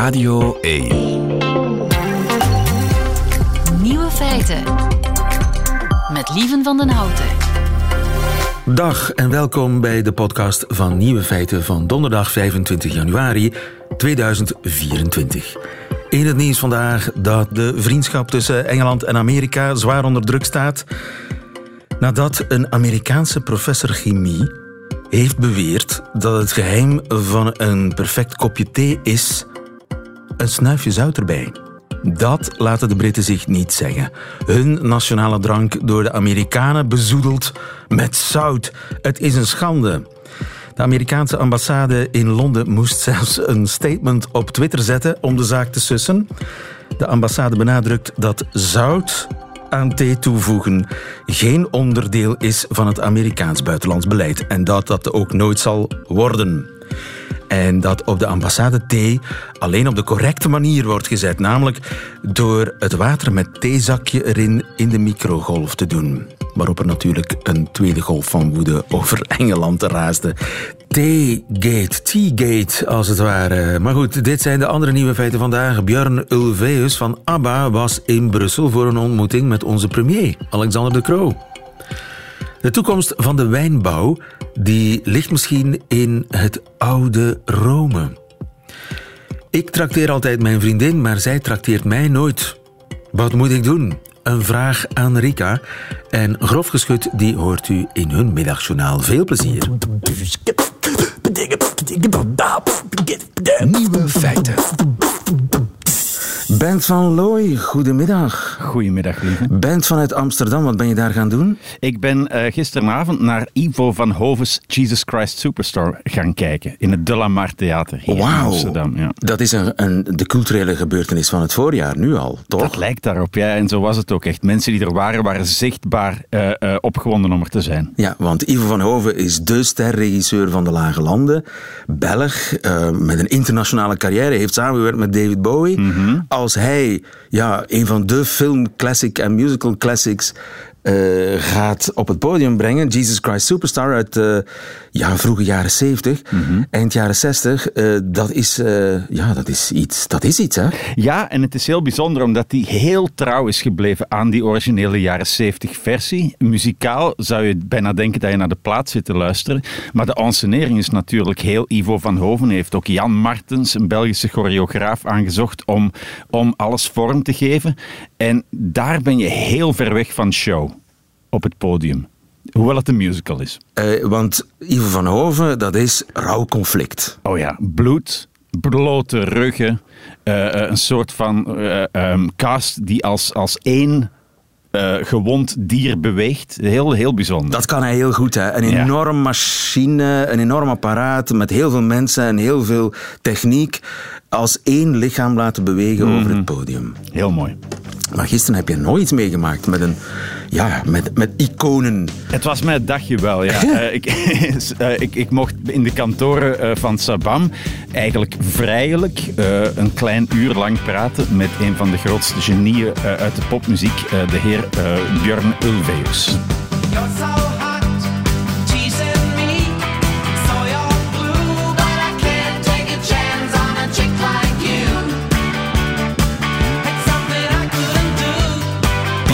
Radio 1. Nieuwe feiten. Met Lieven van den Houten. Dag en welkom bij de podcast van Nieuwe Feiten van donderdag 25 januari 2024. In het nieuws vandaag dat de vriendschap tussen Engeland en Amerika zwaar onder druk staat. Nadat een Amerikaanse professor chemie heeft beweerd dat het geheim van een perfect kopje thee is een snuifje zout erbij. Dat laten de Britten zich niet zeggen. Hun nationale drank door de Amerikanen bezoedeld met zout. Het is een schande. De Amerikaanse ambassade in Londen moest zelfs een statement op Twitter zetten om de zaak te sussen. De ambassade benadrukt dat zout aan thee toevoegen geen onderdeel is van het Amerikaans buitenlands beleid en dat dat ook nooit zal worden. En dat op de ambassade thee alleen op de correcte manier wordt gezet, namelijk door het water met theezakje erin in de microgolf te doen. Waarop er natuurlijk een tweede golf van woede over Engeland raasde. Teagate, Teagate als het ware. Maar goed, dit zijn de andere nieuwe feiten vandaag. Björn Ulveus van ABBA was in Brussel voor een ontmoeting met onze premier, Alexander de Croo. De toekomst van de wijnbouw die ligt misschien in het oude Rome. Ik trakteer altijd mijn vriendin, maar zij trakteert mij nooit. Wat moet ik doen? Een vraag aan Rika. En grof geschud, die hoort u in hun middagjournaal. Veel plezier. Nieuwe feiten. Bent van Looy, goedemiddag. Goedemiddag, lieve. Bent vanuit Amsterdam, wat ben je daar gaan doen? Ik ben uh, gisteravond naar Ivo van Hoven's Jesus Christ Superstar gaan kijken. In het De La Mar Theater hier in Amsterdam. Ja. Dat is een, een, de culturele gebeurtenis van het voorjaar, nu al, toch? Dat lijkt daarop, ja. En zo was het ook echt. Mensen die er waren, waren zichtbaar uh, uh, opgewonden om er te zijn. Ja, want Ivo van Hoven is de sterregisseur van de Lage Landen. Belg, met een internationale carrière. Heeft samengewerkt met David Bowie. Mm -hmm als hij ja, een van de film classic en musical classics uh, gaat op het podium brengen. Jesus Christ Superstar uit uh, ja, vroege jaren 70, mm -hmm. eind jaren 60. Uh, dat, is, ja, dat is iets. Dat is iets, hè? Ja, en het is heel bijzonder omdat hij heel trouw is gebleven aan die originele jaren 70 versie. Muzikaal zou je bijna denken dat je naar de plaat zit te luisteren. Maar de ensenering is natuurlijk heel Ivo van Hoven. Heeft ook Jan Martens, een Belgische choreograaf, aangezocht om, om alles vorm te geven. En daar ben je heel ver weg van show op het podium. Hoewel het een musical is. Uh, want Ivo van Hoven, dat is rauw conflict. Oh ja, bloed, blote ruggen. Uh, een soort van uh, um, cast die als, als één uh, gewond dier beweegt. Heel, heel bijzonder. Dat kan hij heel goed. Hè? Een ja. enorm machine, een enorm apparaat met heel veel mensen en heel veel techniek. Als één lichaam laten bewegen mm -hmm. over het podium. Heel mooi. Maar gisteren heb je nooit meegemaakt met een ja, met, met iconen. Het was mijn dagje wel, ja. uh, ik, uh, ik, ik mocht in de kantoren uh, van Sabam eigenlijk vrijelijk een klein uur lang praten met een van de grootste genieën uit de popmuziek, de heer Björn Ulvaeus.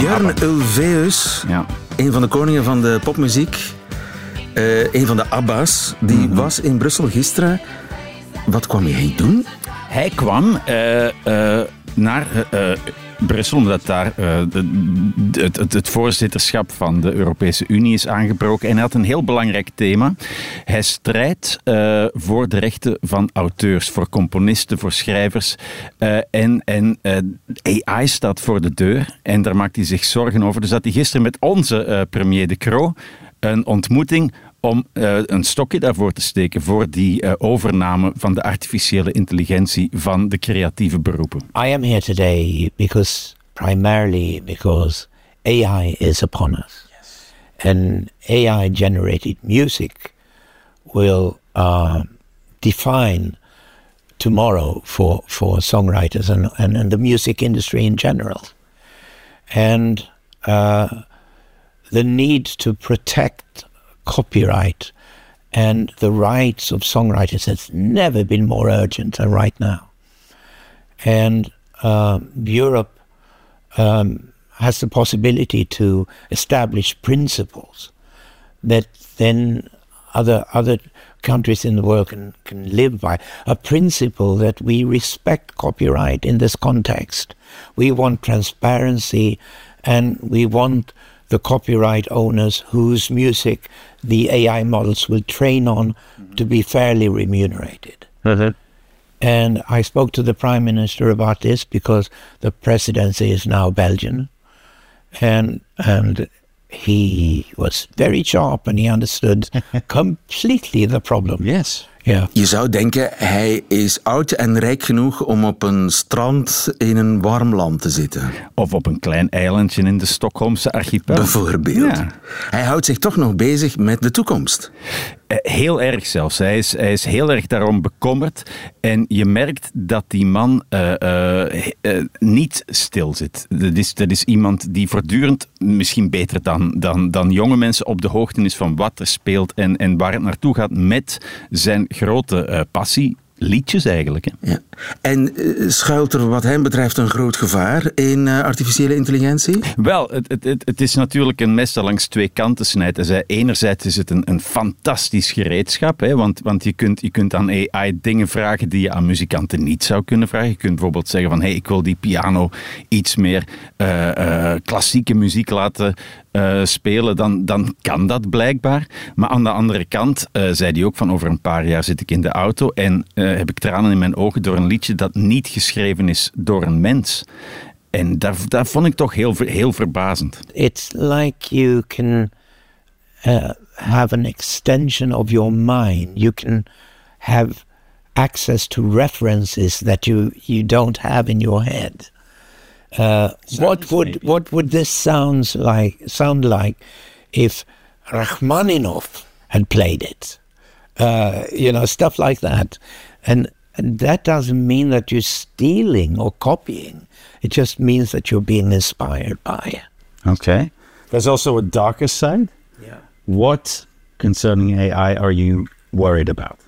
Björn Ulvaeus, ja. een van de koningen van de popmuziek, uh, een van de Abba's, die mm -hmm. was in Brussel gisteren. Wat kwam hij doen? Hij kwam uh, uh, naar Brussel, omdat daar de, het, het, het, voorzitterschap van de Europese Unie is aangebroken. En hij had een heel belangrijk thema. Hij strijdt uh, voor de rechten van auteurs, voor componisten, voor schrijvers. Uh, en en AI staat voor de deur en daar maakt hij zich zorgen over. Dus dat hij gisteren met onze premier De Croo een ontmoeting om uh, een stokje daarvoor te steken voor die uh, overname van de artificiële intelligentie van de creatieve beroepen. I am here today because primarily because AI is upon us. Yes. And AI generated music will uh, define tomorrow for, for songwriters and, and, and the music industry in general. And uh, the need to protect copyright and the rights of songwriters has never been more urgent than right now. and uh, Europe um, has the possibility to establish principles that then other other countries in the world can, can live by. A principle that we respect copyright in this context. We want transparency and we want the copyright owners whose music the AI models will train on to be fairly remunerated. Mm-hmm. And I spoke to the Prime Minister about this because the presidency is now Belgian. And, and he was very sharp and he understood completely the problem. Yes. Je zou denken, hij is oud en rijk genoeg om op een strand in een warm land te zitten. Of op een klein eilandje in de Stockholmse archipel. Bijvoorbeeld. Ja. Hij houdt zich toch nog bezig met de toekomst. Eh, Heel erg zelfs. Hij is, hij is heel erg daarom bekommerd. En je merkt dat die man eh, eh, niet stil zit. Dat is, dat is iemand die voortdurend, misschien beter dan, dan, dan jonge mensen, op de hoogte is van wat er speelt en, en waar het naartoe gaat met zijn grote eh, passie. Liedjes eigenlijk. Hè. En eh, schuilt er wat hem betreft een groot gevaar in eh, artificiële intelligentie? Wel, het, het, het, is natuurlijk een mes dat langs twee kanten snijdt. Enerzijds is het een, een fantastisch gereedschap, hè, want, want je, kunt, je kunt aan AI dingen vragen die je aan muzikanten niet zou kunnen vragen. Je kunt bijvoorbeeld zeggen van, hey, ik wil die piano iets meer eh, klassieke muziek laten spelen, dan, dan kan dat blijkbaar. Maar aan de andere kant zei hij ook van over een paar jaar zit ik in de auto en heb ik tranen in mijn ogen door een liedje dat niet geschreven is door een mens. En daar, daar vond ik toch heel, heel verbazend. It's like you can uh, have an extension of your mind. You can have access to references that you, you don't have in your head. Uh, what would what would this sounds like sound like if Rachmaninoff had played it? Uh, you know, stuff like that, and, and that doesn't mean that you're stealing or copying. It just means that you're being inspired by. Okay. There's also a darker side. Yeah. What concerning AI are you worried about?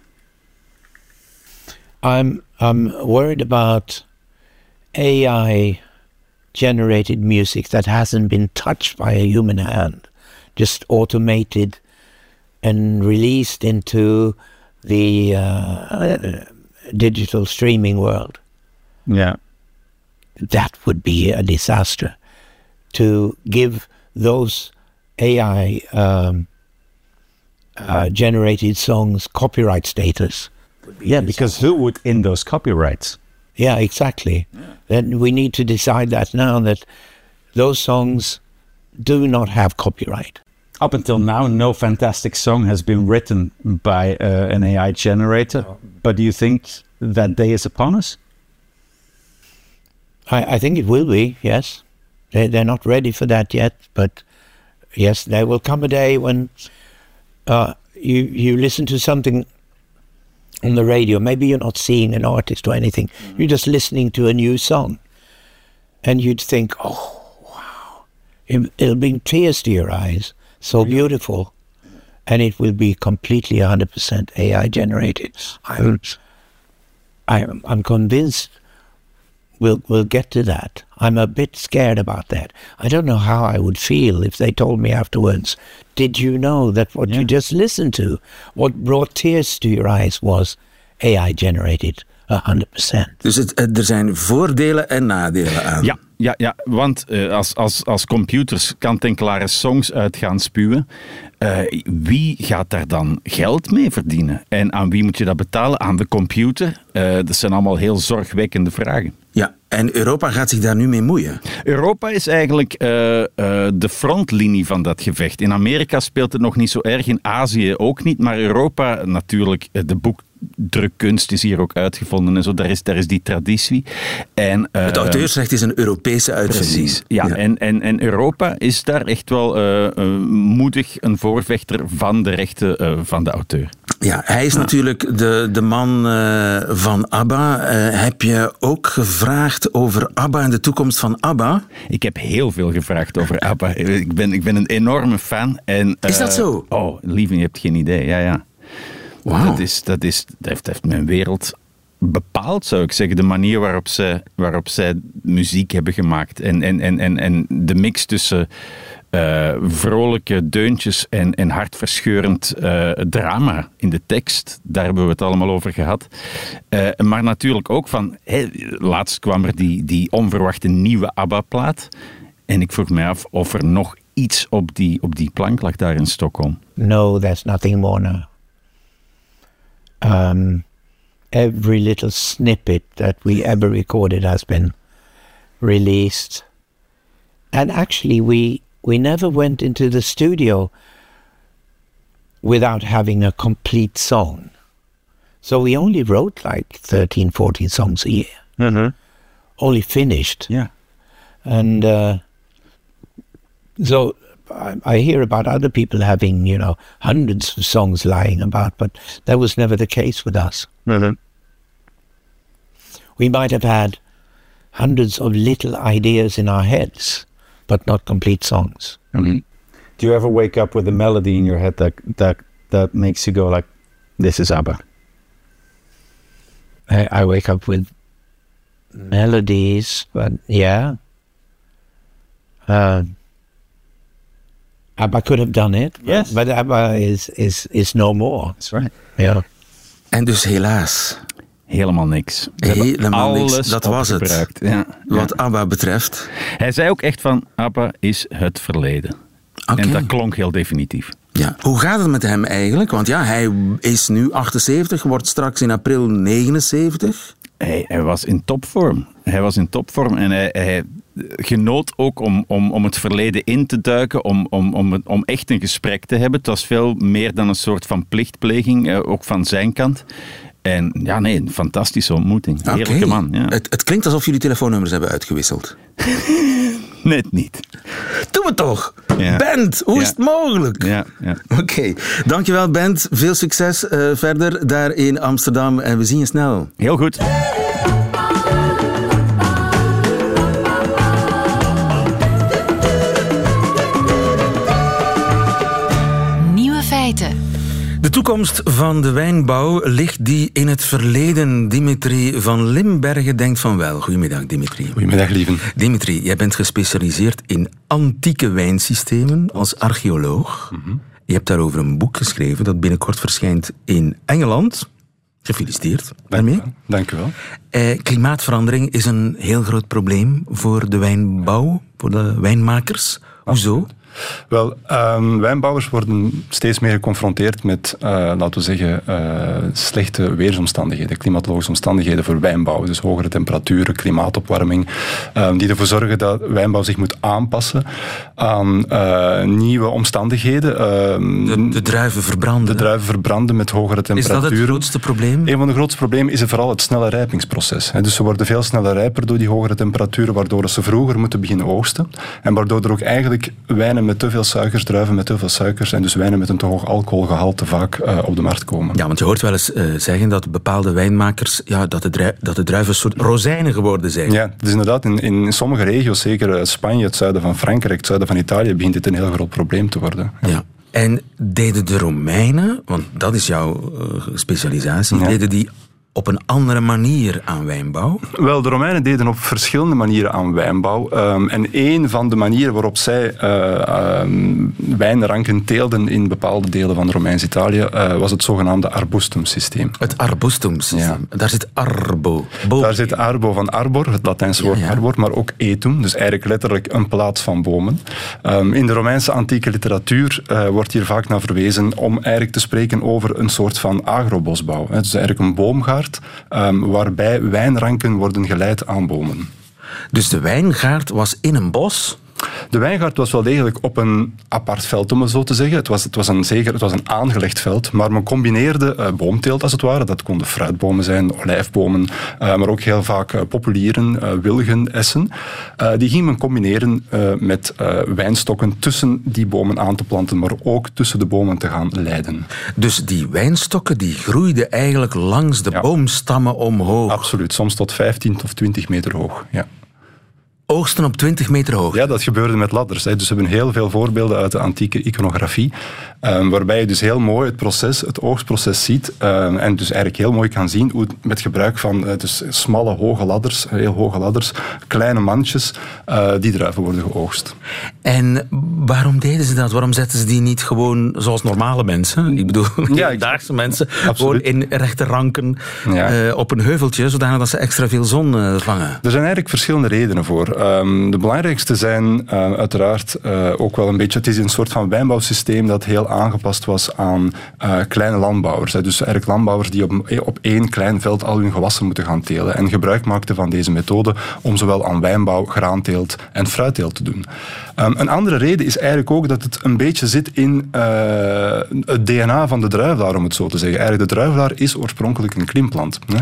I'm I'm worried about AI generated music that hasn't been touched by a human hand, just automated and released into the uh, digital streaming world. Yeah. That would be a disaster. To give those AI um, uh, generated songs copyright status. Yeah, because who would in those copyrights? Yeah, exactly. Then we need to decide that now that those songs do not have copyright. Up until now, no fantastic song has been written by uh, an AI generator. But do you think that day is upon us? I, I think it will be, yes. They, they're not ready for that yet, but yes, there will come a day when uh, you, you listen to something on the radio. Maybe you're not seeing an artist or anything, you're just listening to a new song. And you'd think, oh, wow. It'll bring tears to your eyes. So beautiful. And it will be completely 100% AI generated. I'm, I'm, I'm convinced we'll we'll get to that. I'm a bit scared about that. I don't know how I would feel if they told me afterwards, "Did you know that what you just listened to, what brought tears to your eyes, was AI generated, hundred percent?" Dus het, het- er zijn voordelen en nadelen aan. Ja, ja, ja want eh, als, als, als computers kant-en-klare songs uit gaan spuwen, eh, wie gaat daar dan geld mee verdienen? En aan wie moet je dat betalen? Aan de computer? Eh, dat zijn allemaal heel zorgwekkende vragen. Ja, en Europa gaat zich daar nu mee moeien. Europa is eigenlijk de frontlinie van dat gevecht. In Amerika speelt het nog niet zo erg, in Azië ook niet, maar Europa natuurlijk, de boekdrukkunst is hier ook uitgevonden en zo, daar is, daar is die traditie. En, eh, Het auteursrecht is een Europese uitvinding. Precies, ja. En, en, en Europa is daar echt wel eh, eh, moedig een voorvechter van de rechten eh, van de auteur. Ja, hij is natuurlijk de, de man eh, van ABBA. Eh, heb je ook gevraagd over ABBA en de toekomst van ABBA? Ik heb heel veel gevraagd over ABBA. Ik ben, ik ben een enorme fan. En, Is dat eh, zo? Oh, lieve, je hebt geen idee. Ja, ja. Dat, is, dat, is, dat, heeft, mijn wereld bepaald, zou ik zeggen, de manier waarop zij, waarop zij muziek hebben gemaakt. En, en, en, en, en de mix tussen eh, vrolijke deuntjes en, en hartverscheurend eh, drama in de tekst. Daar hebben we het allemaal over gehad. Eh, maar natuurlijk ook van, laatst kwam er die, die onverwachte nieuwe ABBA-plaat. En ik vroeg mij af of er nog iets op die, op die plank lag daar in Stockholm. No, there's nothing more now. Um, every little snippet that we ever recorded has been released. And actually, we, we never went into the studio without having a complete song. So we only wrote like 13, 14 songs a year. Only finished. Yeah. And uh, so I, I hear about other people having, you know, hundreds of songs lying about, but that was never the case with us. We might have had hundreds of little ideas in our heads, but not complete songs. Do you ever wake up with a melody in your head that that that makes you go like, "This is ABBA"? I, I wake up with melodies, but yeah. Uh, ABBA could have done it, Yes. but ABBA is, is, is no more. That's right. Yeah. En dus helaas, Helemaal niks. Helemaal niks. Dat was het. Ja. wat ABBA betreft. Hij zei ook echt van, ABBA is het verleden. Oké. En dat klonk heel definitief. Ja. Hoe gaat het met hem eigenlijk? Want ja, hij is nu 78, wordt straks in april 79. Hij, hij was in topvorm. Hij was in topvorm en hij, hij genoot ook om, om, om het verleden in te duiken, om, om, om, om echt een gesprek te hebben. Het was veel meer dan een soort van plichtpleging, eh, ook van zijn kant. En ja, nee, een fantastische ontmoeting. Heerlijke man. Ja. Het, het klinkt alsof jullie telefoonnummers hebben uitgewisseld. Net niet. Doe het toch! Ja. Bent, hoe Ja. is het mogelijk? Ja, ja. Oké, dankjewel Bent. Veel succes eh, verder daar in Amsterdam en we zien je snel. Heel goed. De toekomst van de wijnbouw ligt die in het verleden. Dimitri van Limbergen denkt van wel. Goedemiddag Dimitri. Goedemiddag, lieven. Dimitri, jij bent gespecialiseerd in antieke wijnsystemen als archeoloog. Je hebt daarover een boek geschreven dat binnenkort verschijnt in Engeland. Gefeliciteerd daarmee. Dank u wel. Eh, klimaatverandering is een heel groot probleem voor de wijnbouw, voor de wijnmakers. Hoezo? Wel, ehm, wijnbouwers worden steeds meer geconfronteerd met, eh, laten we zeggen, eh, slechte weersomstandigheden, klimatologische omstandigheden voor wijnbouw. Dus hogere temperaturen, klimaatopwarming, ehm, die ervoor zorgen dat wijnbouw zich moet aanpassen aan eh, nieuwe omstandigheden. Ehm, De, de druiven verbranden. de druiven verbranden met hogere is dat temperaturen. het grootste probleem? Een van de grootste problemen is vooral het snelle rijpingsproces. Dus ze worden veel sneller rijper door die hogere temperaturen, waardoor ze vroeger moeten beginnen oogsten. En waardoor er ook eigenlijk wijnen met te veel suikers, druiven met te veel suikers en dus wijnen met een te hoog alcoholgehalte vaak eh, op de markt komen. Ja, want je hoort wel eens eh, zeggen dat bepaalde wijnmakers, ja, dat, de drui- dat de druiven een soort rozijnen geworden zijn. Ja, dus inderdaad, in, in sommige regio's, zeker eh, Spanje, het zuiden van Frankrijk, het zuiden van Italië, begint dit een heel groot probleem te worden. Ja. En deden de Romeinen, want dat is jouw specialisatie, Ja. deden die op een andere manier aan wijnbouw? Wel, de Romeinen deden op verschillende manieren aan wijnbouw. Ehm, en een van de manieren waarop zij ehm, wijnranken teelden in bepaalde delen van Romeins-Italië eh, was het zogenaamde arbustum-systeem. Het arbustum-systeem. Daar zit arbo. Daar zit arbo van arbor, het Latijnse woord Ja, ja. arbor, maar ook etum, dus eigenlijk letterlijk een plaats van bomen. Ehm, in de Romeinse antieke literatuur eh, wordt hier vaak naar verwezen om eigenlijk te spreken over een soort van agrobosbouw. Het is eigenlijk een boomgaard ehm, waarbij wijnranken worden geleid aan bomen. Dus de wijngaard was in een bos. De wijngaard was wel degelijk op een apart veld, om het zo te zeggen. Het was, het was, een, zeker, het was een aangelegd veld, maar men combineerde eh, boomteelt als het ware. Dat konden fruitbomen zijn, olijfbomen, eh, maar ook heel vaak eh, populieren, wilgen, essen. Die ging men combineren met wijnstokken tussen die bomen aan te planten, maar ook tussen de bomen te gaan leiden. Dus die wijnstokken die groeiden eigenlijk langs de Ja. boomstammen omhoog. Absoluut, soms tot 15 of 20 meter hoog. Ja. Oogsten op 20 meter hoog. Ja, dat gebeurde met ladders. Hè. Dus we hebben heel veel voorbeelden uit de antieke iconografie, ehm, waarbij je dus heel mooi het proces, het oogstproces ziet ehm, en dus eigenlijk heel mooi kan zien hoe met gebruik van eh, dus smalle, hoge ladders, heel hoge ladders, kleine mandjes, eh, die druiven worden geoogst. En waarom deden ze dat? Waarom zetten ze die niet gewoon zoals normale mensen? Ik bedoel, Ja, ik- mensen. Absoluut. Gewoon in rechte ranken Ja. eh, op een heuveltje, zodanig dat ze extra veel zon vangen. Er zijn eigenlijk verschillende redenen voor. Ehm, de belangrijkste zijn eh, uiteraard eh, ook wel een beetje... Het is een soort van wijnbouwsysteem dat heel aangepast was aan eh, kleine landbouwers. Dus eigenlijk landbouwers die op, op één klein veld al hun gewassen moeten gaan telen. En gebruik maakten van deze methode om zowel aan wijnbouw, graanteelt en fruitteelt te doen. Ehm, een andere reden is eigenlijk ook dat het een beetje zit in eh, het DNA van de druivelaar, om het zo te zeggen. Eigenlijk, de druivelaar is oorspronkelijk een klimplant. Hè.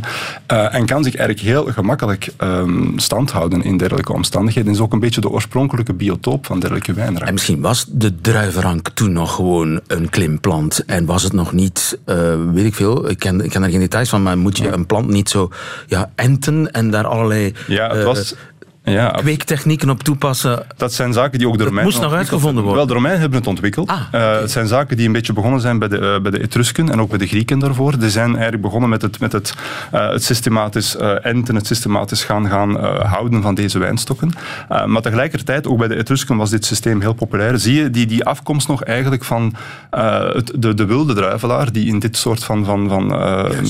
Eh, en kan zich eigenlijk heel gemakkelijk ehm, standhouden in dergelijke omstandigheden. Is ook een beetje de oorspronkelijke biotoop van dergelijke wijnranken. En misschien was de druivenrank toen nog gewoon een klimplant. En was het nog niet, eh, weet ik veel, ik ken, ik ken er geen details van, maar moet je een plant niet zo ja, enten en daar allerlei Ja, het eh, was... Ja, kweektechnieken op toepassen? Dat zijn zaken die ook de Dat Romeinen... moest nog uitgevonden worden. Wel, de Romeinen hebben het ontwikkeld. Ah, Eh, het zijn zaken die een beetje begonnen zijn bij de, eh, bij de Etrusken en ook bij de Grieken daarvoor. Die zijn eigenlijk begonnen met het, met het, eh, het systematisch enten, het systematisch gaan, gaan houden van deze wijnstokken. Maar tegelijkertijd, ook bij de Etrusken was dit systeem heel populair. Zie je die, die afkomst nog eigenlijk van het, de, de wilde druivelaar, die in dit soort van, van, van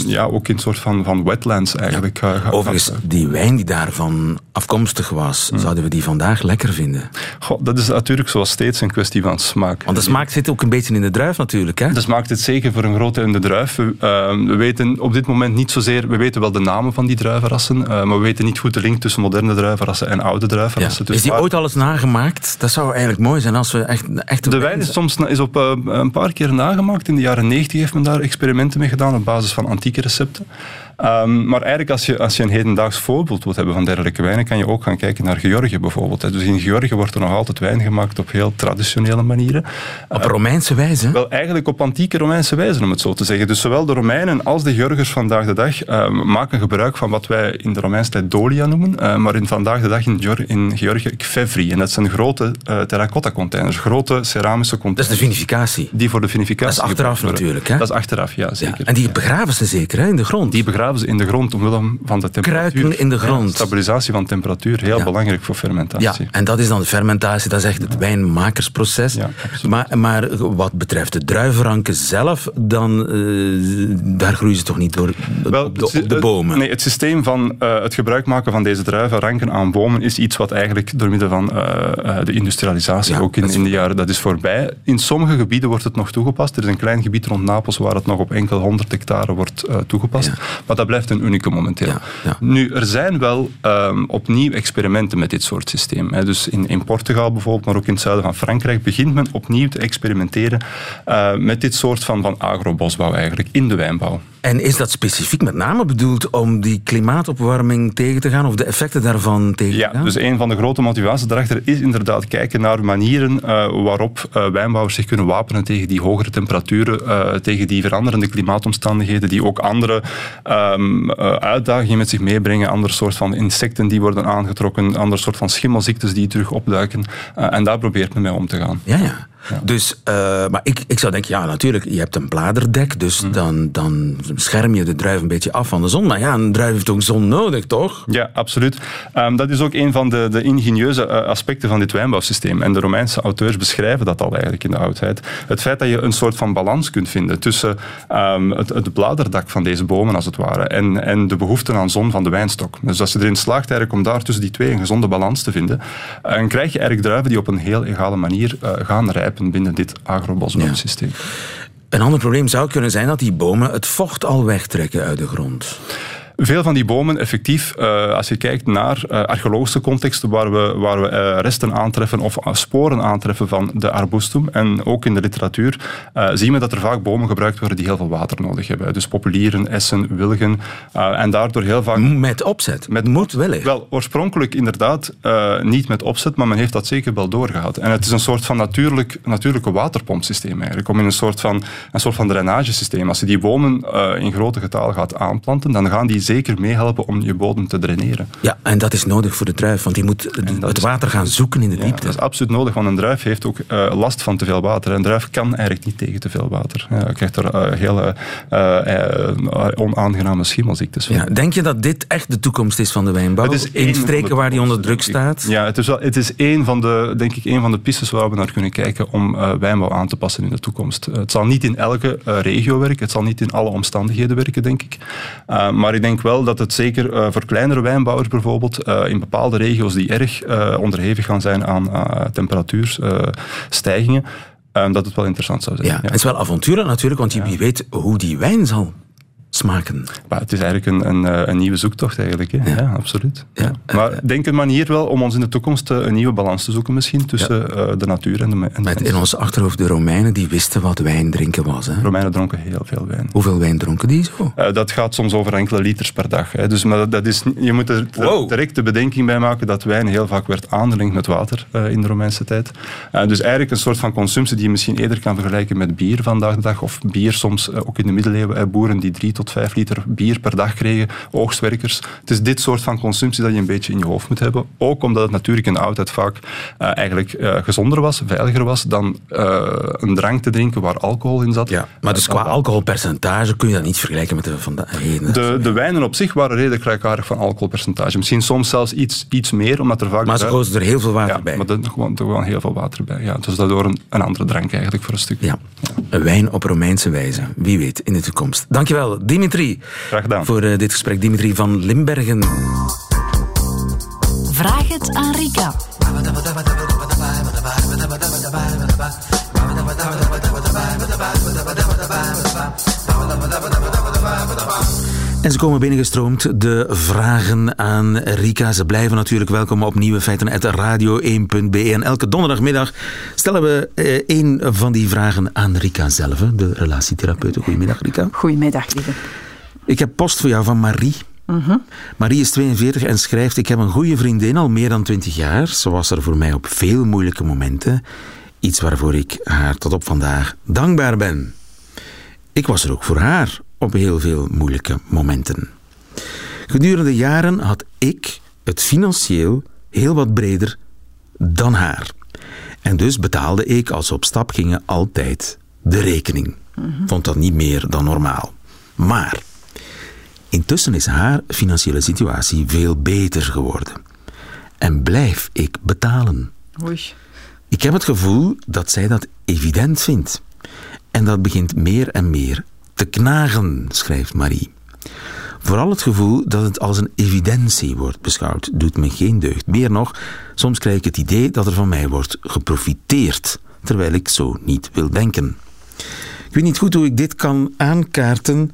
ja, ook in een soort van, van wetlands eigenlijk... gaat- Overigens, die wijn die daarvan afkomstig was, Hmm. zouden we die vandaag lekker vinden? Goh, dat is natuurlijk zoals steeds een kwestie van smaak. Want de smaak zit ook een beetje in de druif natuurlijk. Hè? Dat maakt het zeker voor een groot deel in de druif. We, eh, we weten op dit moment niet zozeer, we weten wel de namen van die druivenrassen, eh, maar we weten niet goed de link tussen moderne druivenrassen en oude Ja. druivenrassen. Dus Is die waar- ooit al eens nagemaakt? Dat zou eigenlijk mooi zijn als we echt... echt de wijn is soms is op eh, een paar keer nagemaakt. In de jaren 90 heeft men daar experimenten mee gedaan op basis van antieke recepten. Ehm, maar eigenlijk als je, als je een hedendaags voorbeeld wilt hebben van dergelijke wijnen, kan je ook gaan kijken naar Georgië bijvoorbeeld. hè. Dus in Georgië wordt er nog altijd wijn gemaakt op heel traditionele manieren. Op Romeinse wijze. Wel, eigenlijk op antieke Romeinse wijze, om het zo te zeggen. Dus zowel de Romeinen als de Georgers vandaag de dag eh, maken gebruik van wat wij in de Romeinse tijd dolia noemen, eh, maar in vandaag de dag in, in Georgië kvevri. En dat zijn grote eh terracotta containers, grote ceramische Dat is containers. de vinificatie. Die voor de vinificatie Dat is achteraf natuurlijk, hè? Dat is achteraf, ja, Ja. zeker. En die begraven ze zeker hè, in de grond. Die begraven ze in de grond omwille van de temperatuur. Kruiken in de grond. Ja, stabilisatie van temperatuur, heel Ja. belangrijk voor ja, fermentatie. en dat is dan de fermentatie, dat is echt het wijnmakersproces. Ja, maar, maar wat betreft de druivenranken zelf, dan, eh, daar groeien ze toch niet door Wel, op, de, op bomen? Nee, het systeem van eh, het gebruik maken van deze druiven, ranken aan bomen, is iets wat eigenlijk door middel van eh, de industrialisatie Ja, ook in, in de jaren, dat is voorbij. In sommige gebieden wordt het nog toegepast. Er is een klein gebied rond Napels waar het nog op enkel 100 hectare wordt toegepast. Ja. Maar dat blijft een unicum momenteel. Ja, ja. Nu, er zijn wel ehm, opnieuw experimenten met dit soort systeem. Hè. Dus in, in Portugal bijvoorbeeld, maar ook in het zuiden van Frankrijk, begint men opnieuw te experimenteren eh, met dit soort van, van agrobosbouw eigenlijk, in de wijnbouw. En is dat specifiek met name bedoeld om die klimaatopwarming tegen te gaan of de effecten daarvan tegen te Ja, gaan? dus een van de grote motivaties daarachter is inderdaad kijken naar manieren eh, waarop eh, wijnbouwers zich kunnen wapenen tegen die hogere temperaturen, eh, tegen die veranderende klimaatomstandigheden, die ook andere ehm, eh, uitdagingen met zich meebrengen, ander soort van insecten die worden aangetrokken, ander soort van schimmelziektes die terug opduiken. En daar probeert men mee om te gaan. Ja, ja. Dus, eh, maar ik, ik zou denken, ja, natuurlijk, je hebt een bladerdek, dus Mhm. dan, dan scherm je de druif een beetje af van de zon. Maar ja, een druif heeft ook zon nodig, toch? Ja, absoluut. Ehm, dat is ook een van de, de ingenieuze eh, aspecten van dit wijnbouwsysteem. En de Romeinse auteurs beschrijven dat al eigenlijk in de oudheid. Het feit dat je een soort van balans kunt vinden tussen ehm, het, het bladerdak van deze bomen, als het ware, en, en de behoefte aan zon van de wijnstok. Dus als je erin slaagt eigenlijk om daar tussen die twee een gezonde balans te vinden, eh, dan krijg je eigenlijk druiven die op een heel egale manier gaan rijpen binnen dit agrobosbouwsysteem. Een ander probleem zou kunnen zijn dat die bomen het vocht al wegtrekken uit de grond. Veel van die bomen, effectief, eh, als je kijkt naar eh, archeologische contexten waar we, waar we eh, resten aantreffen of sporen aantreffen van de arbustum, en ook in de literatuur, zien we dat er vaak bomen gebruikt worden die heel veel water nodig hebben. Dus populieren, essen, wilgen, en daardoor heel vaak... Met opzet. Met willig. Wel, oorspronkelijk inderdaad niet met opzet, maar men heeft dat zeker wel doorgehad. En het is een soort van natuurlijk, natuurlijke waterpompsysteem eigenlijk, om in een soort van, een soort van drainagesysteem. Als je die bomen in grote getalen gaat aanplanten, dan gaan die zeker meehelpen om je bodem te draineren. Ja, en dat is nodig voor de druif, want die moet het, water gaan zoeken in de Ja, diepte. dat is absoluut nodig, want een druif heeft ook eh, last van te veel water. Een druif kan eigenlijk niet tegen te veel water. Ja, je krijgt er eh, hele eh, onaangename schimmelziektes van. Ja, denk je dat dit echt de toekomst is van de wijnbouw? Het is één in streken waar die onder druk staat? Ja, het is, wel, het is één van de, denk ik, één van de pistes waar we naar kunnen kijken om wijnbouw aan te passen in de toekomst. Het zal niet in elke regio werken, het zal niet in alle omstandigheden werken, denk ik. Uh, maar ik denk wel dat het zeker uh, voor kleinere wijnbouwers bijvoorbeeld, uh, in bepaalde regio's die erg onderhevig gaan zijn aan temperatuurstijgingen, dat het wel interessant zou zijn. Ja, het is wel avonturen natuurlijk, want je wie weet hoe die wijn zal smaken. Maar het is eigenlijk een, een, een nieuwe zoektocht eigenlijk. Hè? Ja. ja. absoluut. Ja. Maar uh, denk een manier wel om ons in de toekomst een nieuwe balans te zoeken misschien tussen ja. uh, de natuur en de, en de Met in ons achterhoofd de Romeinen, die wisten wat wijn drinken was. Hè? Romeinen dronken heel veel wijn. Hoeveel wijn dronken die zo? Uh, dat gaat soms over enkele liters per dag. Hè. Dus, maar dat, dat is, je moet er wow. direct de bedenking bij maken dat wijn heel vaak werd aangelengd met water in de Romeinse tijd. dus eigenlijk een soort van consumptie die je misschien eerder kan vergelijken met bier vandaag de dag. Of bier soms ook in de middeleeuwen. boeren die drie tot vijf liter bier per dag kregen, oogstwerkers. Het is dit soort van consumptie dat je een beetje in je hoofd moet hebben. Ook omdat het natuurlijk in de oudheid vaak uh, eigenlijk uh, gezonder was, veiliger was dan uh, een drank te drinken waar alcohol in zat. Ja, maar dus qua alcoholpercentage kun je dat niet vergelijken met de van de heden. De, de wijnen op zich waren redelijk gelijkaardig van alcoholpercentage. Misschien soms zelfs iets, iets meer, omdat er vaak... Maar ze er heel veel water ja, bij. maar er gewoon, gewoon heel veel water bij. Ja, dus daardoor een, een andere drank eigenlijk voor een stuk. Ja. ja. Een wijn op Romeinse wijze. Wie weet, in de toekomst. Dankjewel, Dimitri. Graag gedaan. Voor uh, dit gesprek, Dimitri van Limbergen. Vraag het aan Rika. En ze komen binnengestroomd, de vragen aan Rika. Ze blijven natuurlijk welkom op Nieuwe Feiten uit radio1.be. En elke donderdagmiddag stellen we eh, een van die vragen aan Rika zelf, de relatietherapeute. Goedemiddag, Rika. Goedemiddag, lieve. Ik heb post voor jou van Marie. Mm -hmm. Marie is 42 en schrijft: Ik heb een goede vriendin al meer dan 20 jaar. Ze was er voor mij op veel moeilijke momenten. Iets waarvoor ik haar tot op vandaag dankbaar ben. Ik was er ook voor haar op heel veel moeilijke momenten. Gedurende jaren had ik het financieel heel wat breder dan haar. En dus betaalde ik, als we op stap gingen, altijd de rekening. -hmm. Vond dat niet meer dan normaal. Maar intussen is haar financiële situatie veel beter geworden. En blijf ik betalen. Oei. Ik heb het gevoel dat zij dat evident vindt. En dat begint meer en meer te knagen, schrijft Marie. Vooral het gevoel dat het als een evidentie wordt beschouwd, doet me geen deugd. Meer nog, soms krijg ik het idee dat er van mij wordt geprofiteerd, terwijl ik zo niet wil denken. Ik weet niet goed hoe ik dit kan aankaarten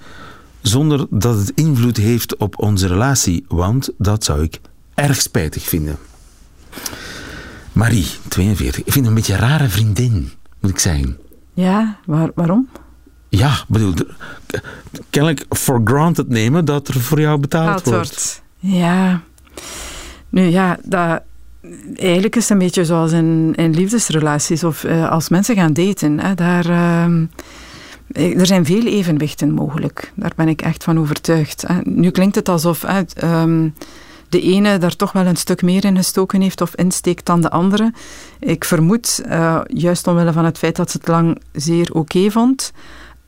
zonder dat het invloed heeft op onze relatie, want dat zou ik erg spijtig vinden. Marie, 42. Ik vind een beetje een rare vriendin, moet ik zeggen. Ja, waar, waarom? Ja, bedoel, kennelijk for granted nemen dat er voor jou betaald wordt. wordt. Ja. Nu ja, dat, eigenlijk is het een beetje zoals in, in liefdesrelaties of uh, als mensen gaan daten. Hè, daar, uh, er zijn veel evenwichten mogelijk. Daar ben ik echt van overtuigd. Hè. Nu klinkt het alsof um, de ene daar toch wel een stuk meer in gestoken heeft of insteekt dan de andere. Ik vermoed, uh, juist omwille van het feit dat ze het lang zeer oké okay vond,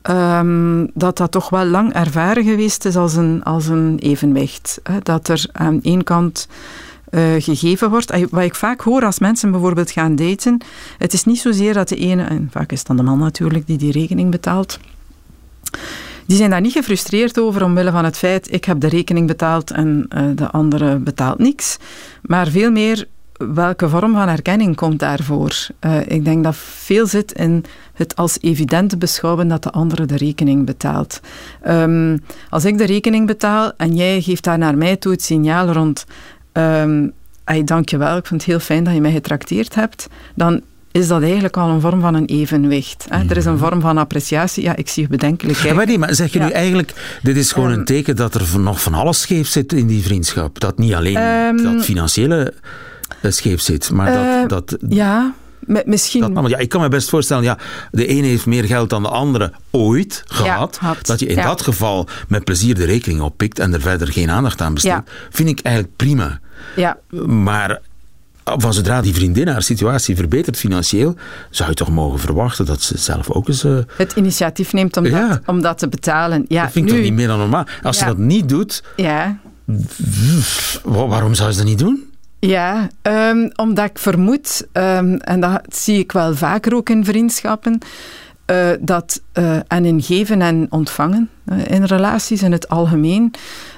um, dat dat toch wel lang ervaren geweest is als een, als een evenwicht. Hè. Dat er aan één kant uh, gegeven wordt. Wat ik vaak hoor als mensen bijvoorbeeld gaan daten, het is niet zozeer dat de ene, en vaak is het dan de man natuurlijk die die rekening betaalt, die zijn daar niet gefrustreerd over omwille van het feit ik heb de rekening betaald en uh, de andere betaalt niks. Maar veel meer welke vorm van erkenning komt daarvoor. Uh, ik denk dat veel zit in het als evident beschouwen dat de andere de rekening betaalt. Um, als ik de rekening betaal en jij geeft daar naar mij toe het signaal rond um, hey, dank je wel, ik vind het heel fijn dat je mij getrakteerd hebt, dan is dat eigenlijk al een vorm van een evenwicht. Hè? Ja. Er is een vorm van appreciatie. Ja, ik zie bedenkelijkheid. Ja, maar, nee, maar zeg je ja. nu eigenlijk, dit is gewoon um, een teken dat er nog van alles scheef zit in die vriendschap? Dat niet alleen um, dat financiële scheef zit, maar dat, dat... Ja, misschien... Dat, maar ja, ik kan me best voorstellen, ja, de ene heeft meer geld dan de andere ooit gehad. Dat je in Ja. dat geval met plezier de rekening oppikt en er verder geen aandacht aan besteedt, vind ik eigenlijk prima. ja, Maar van zodra die vriendin haar situatie verbetert financieel, zou je toch mogen verwachten dat ze zelf ook eens... eh, het initiatief neemt om, Ja. dat, om dat te betalen. Ja, dat vind ik nu, toch niet meer dan normaal. Als ze dat niet doet, Ja, wa- waarom zou ze dat niet doen? Ja, ehm, omdat ik vermoed, ehm, en dat zie ik wel vaker ook in vriendschappen, eh, dat, eh, en in geven en ontvangen, eh, in relaties in het algemeen,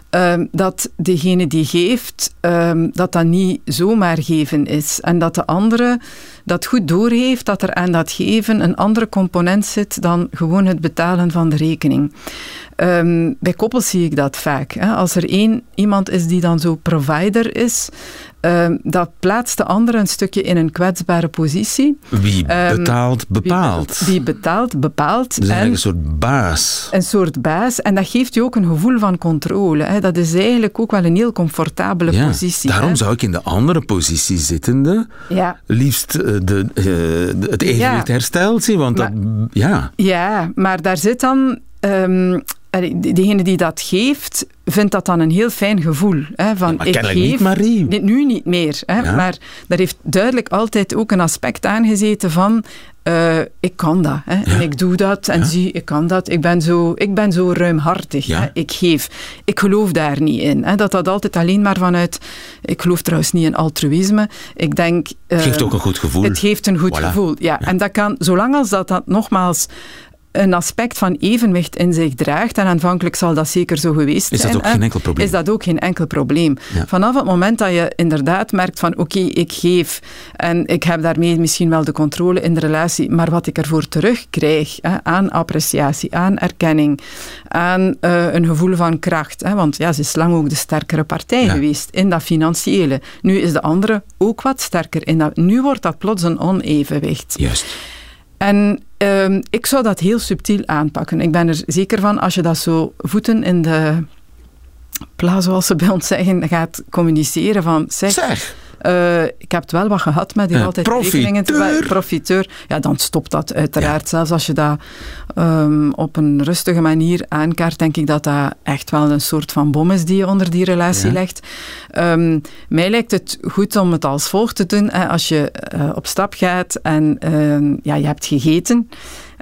ehm, dat degene die geeft, dat dat niet zomaar geven is. En dat de andere dat goed doorheeft, dat er aan dat geven een andere component zit dan gewoon het betalen van de rekening. Bij koppels zie ik dat vaak. Hè. Als er één iemand is die dan zo provider is, ehm, dat plaatst de andere een stukje in een kwetsbare positie. Wie Ehm, betaalt, bepaalt. Wie betaalt, bepaalt. Dus en een soort baas. een soort baas. En dat geeft je ook een gevoel van controle. Hè. Dat is eigenlijk ook wel een heel comfortabele Ja, positie. daarom hè. zou ik in de andere positie zittende Ja. liefst eh, de, eh, de- het evenwicht Ja. hersteld zien. Want dat, ja, Ja, maar daar zit dan... ehm, degene die dat geeft, vindt dat dan een heel fijn gevoel. Hè, van, ik geef, niet, Marie. Nu niet meer. Hè, Ja. Maar daar heeft duidelijk altijd ook een aspect aangezeten van... eh, ik kan dat. Hè, En ik doe dat. En zie, ik kan dat. Ik ben zo, ik ben zo ruimhartig. Hè, ik geef. Ik geloof daar niet in. Hè, dat dat altijd alleen maar vanuit... Ik geloof trouwens niet in altruïsme. Ik denk... het geeft eh, ook een goed gevoel. het geeft een goed Voilà. gevoel, ja. En dat kan, zolang als dat, dat nogmaals een aspect van evenwicht in zich draagt, en aanvankelijk zal dat zeker zo geweest Is dat zijn, ook geen enkel probleem? Is dat ook geen enkel probleem. Ja. Vanaf het moment dat je inderdaad merkt van oké, ik geef en ik heb daarmee misschien wel de controle in de relatie, maar wat ik ervoor terugkrijg hè, aan appreciatie, aan erkenning, aan eh, een gevoel van kracht, hè, want ja, ze is lang ook de sterkere partij Ja. geweest in dat financiële. Nu is de andere ook wat sterker in dat. Nu wordt dat plots een onevenwicht. Juist. En ehm, ik zou dat heel subtiel aanpakken. Ik ben er zeker van, als je dat zo voeten in de pla, zoals ze bij ons zeggen, gaat communiceren van... Zeg, eh, ik heb het wel wat gehad met die Eh, altijd rekeningen te profiteur. Ja, dan stopt dat uiteraard. Zelfs als je dat ehm, op een rustige manier aankaart, denk ik dat dat echt wel een soort van bom is die je onder die relatie Ja. legt. Ehm, mij lijkt het goed om het als volgt te doen. Hè, als je eh, op stap gaat en ehm, ja, je hebt gegeten...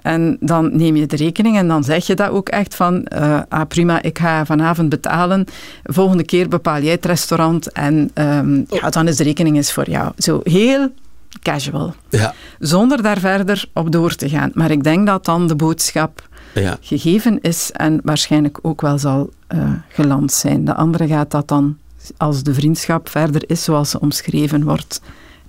En dan neem je de rekening en dan zeg je dat ook echt van, ah prima, ik ga vanavond betalen. Volgende keer bepaal jij het restaurant en ehm, ja, dan is de rekening eens voor jou. Zo heel casual. ja, Zonder daar verder op door te gaan. Maar ik denk dat dan de boodschap ja. gegeven is en waarschijnlijk ook wel zal eh, geland zijn. De andere gaat dat dan, als de vriendschap verder is zoals ze omschreven wordt,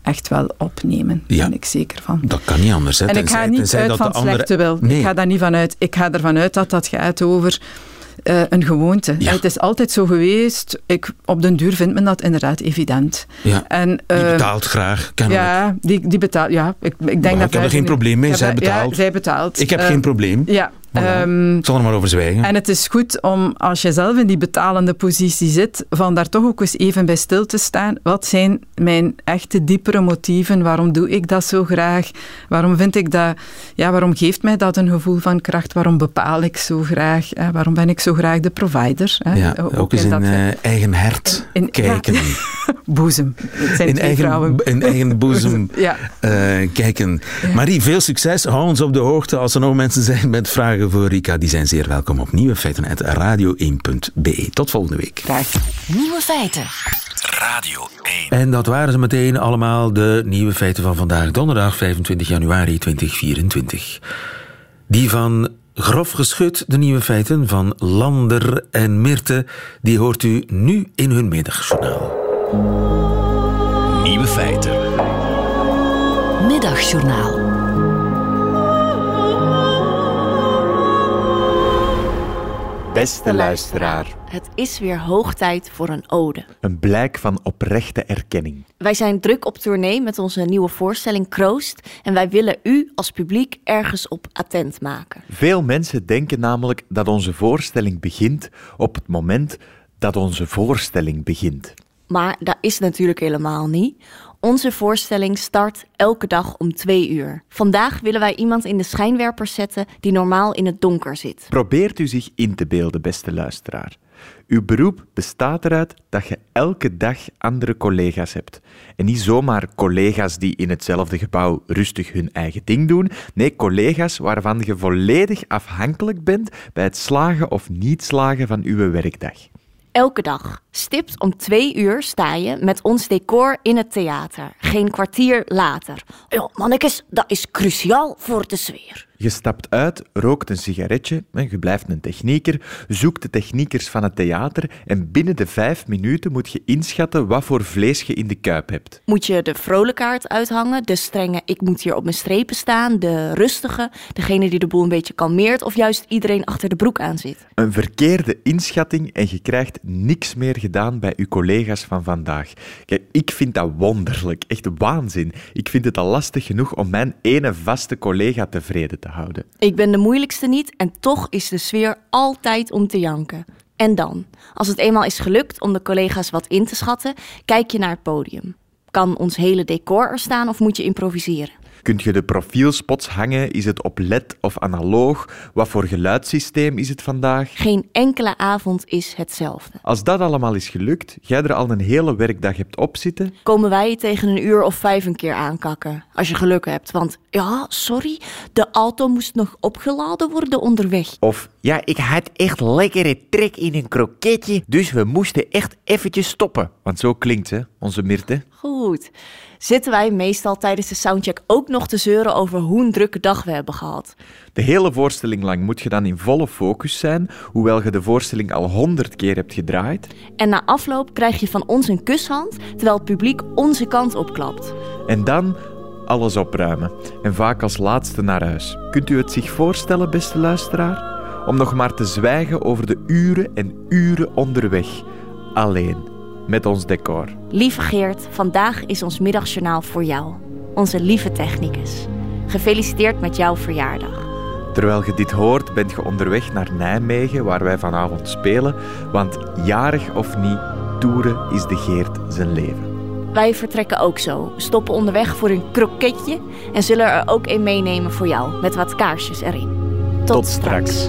echt wel opnemen. Daar Ja. ben ik zeker van. Dat kan niet anders. Hè, En ik ga niet uit van de andere... slechte wil. Nee. Ik ga daar niet van uit. Ik ga ervan uit dat dat gaat over eh, een gewoonte. Ja. Het is altijd zo geweest. Ik, op den duur vindt men dat inderdaad evident. Ja, En, die eh, betaalt graag, kennelijk. ja, die, die betaalt. Ja, ik, ik denk Maar dat ik heb er geen probleem mee, zij betaalt. Ja, zij betaalt. Ik heb Eh, geen probleem. Ja. Voilà. ehm, zal er maar over zwijgen. en het is goed om, als je zelf in die betalende positie zit, van daar toch ook eens even bij stil te staan. Wat zijn mijn echte diepere motieven? Waarom doe ik dat zo graag? Waarom vind ik dat, ja, waarom geeft mij dat een gevoel van kracht? Waarom bepaal ik zo graag? Hè? Waarom ben ik zo graag de provider? Hè? ja, ook, eens in dat eh, eigen hert in- kijken. ja. boezem. Het zijn in, eigen, vrouwen. in eigen boezem Ja. eh, kijken. Marie, veel succes. Hou ons op de hoogte als er nog mensen zijn met vragen voor Rika. Die zijn zeer welkom op Nieuwe Feiten radio1.be. Tot volgende week. Graag. Nieuwe feiten. Radio 1. En dat waren ze meteen allemaal de nieuwe feiten van vandaag, donderdag 25 januari 2024. Die van Grof Geschut, de nieuwe feiten van Lander en Mirte, die hoort u nu in hun middagjournaal. Nieuwe feiten. Middagjournaal. Beste luisteraar, Het is weer hoog tijd voor een ode. een blijk van oprechte erkenning. Wij zijn druk op tournee met onze nieuwe voorstelling Kroost en wij willen u als publiek ergens op attent maken. Veel mensen denken namelijk dat onze voorstelling begint op het moment dat onze voorstelling begint. Maar dat is natuurlijk helemaal niet. Onze voorstelling start elke dag om twee uur. Vandaag willen wij iemand in de schijnwerper zetten die normaal in het donker zit. Probeert u zich in te beelden, beste luisteraar. Uw beroep bestaat eruit dat je elke dag andere collega's hebt. En niet zomaar collega's die in hetzelfde gebouw rustig hun eigen ding doen. Nee, collega's waarvan je volledig afhankelijk bent bij het slagen of niet slagen van uw werkdag. Elke dag, stipt om twee uur, sta je met ons decor in het theater. Geen kwartier later. Ja, mannetjes, dat is cruciaal voor de sfeer. Je stapt uit, rookt een sigaretje, en je blijft een technieker, zoekt de techniekers van het theater en binnen de vijf minuten moet je inschatten wat voor vlees je in de kuip hebt. Moet je de vrolijkaart uithangen, de strenge ik moet hier op mijn strepen staan, de rustige, degene die de boel een beetje kalmeert of juist iedereen achter de broek aan zit. Een verkeerde inschatting en je krijgt niks meer gedaan bij je collega's van vandaag. Kijk, ik vind dat wonderlijk, echt waanzin. Ik vind het al lastig genoeg om mijn ene vaste collega tevreden te houden. Ik ben de moeilijkste niet en toch is de sfeer altijd om te janken. En dan, als het eenmaal is gelukt om de collega's wat in te schatten, kijk je naar het podium. Kan ons hele decor er staan of moet je improviseren? Kunt je de profielspots hangen? Is het op LED of analoog? Wat voor geluidssysteem is het vandaag? Geen enkele avond is hetzelfde. Als dat allemaal is gelukt, jij er al een hele werkdag hebt opzitten, Komen wij je tegen een uur of vijf een keer aankakken, als je geluk hebt. Want ja, sorry, de auto moest nog opgeladen worden onderweg. of Ja, ik had echt lekkere trek in een kroketje, dus we moesten echt eventjes stoppen. want zo klinkt ze, onze Mirte. Goed. Zitten wij meestal tijdens de soundcheck ook nog te zeuren over hoe een drukke dag we hebben gehad? De hele voorstelling lang moet je dan in volle focus zijn, hoewel je de voorstelling al honderd keer hebt gedraaid. En na afloop krijg je van ons een kushand, terwijl het publiek onze kant opklapt. En dan alles opruimen. En vaak als laatste naar huis. Kunt u het zich voorstellen, beste luisteraar? Om nog maar te zwijgen over de uren en uren onderweg. Alleen. Met ons decor. Lieve Geert, vandaag is ons middagjournaal voor jou. Onze lieve technicus. Gefeliciteerd met jouw verjaardag. Terwijl je dit hoort, bent je onderweg naar Nijmegen, waar wij vanavond spelen. Want jarig of niet, toeren is de Geert zijn leven. Wij vertrekken ook zo, stoppen onderweg voor een kroketje en zullen er ook een meenemen voor jou met wat kaarsjes erin. Tot, straks.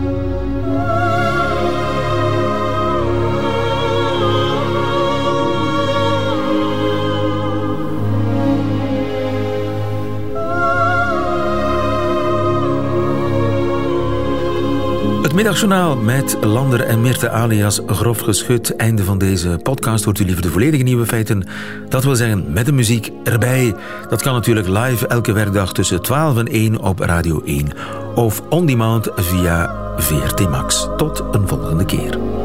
Middagjournaal met Lander en Mirte alias Grof Geschut. Einde van deze podcast. Hoort u liever de volledige nieuwe feiten? Dat wil zeggen met de muziek erbij. Dat kan natuurlijk live elke werkdag tussen 12 en 1 op Radio 1. Of on demand via VRT Max. Tot een volgende keer.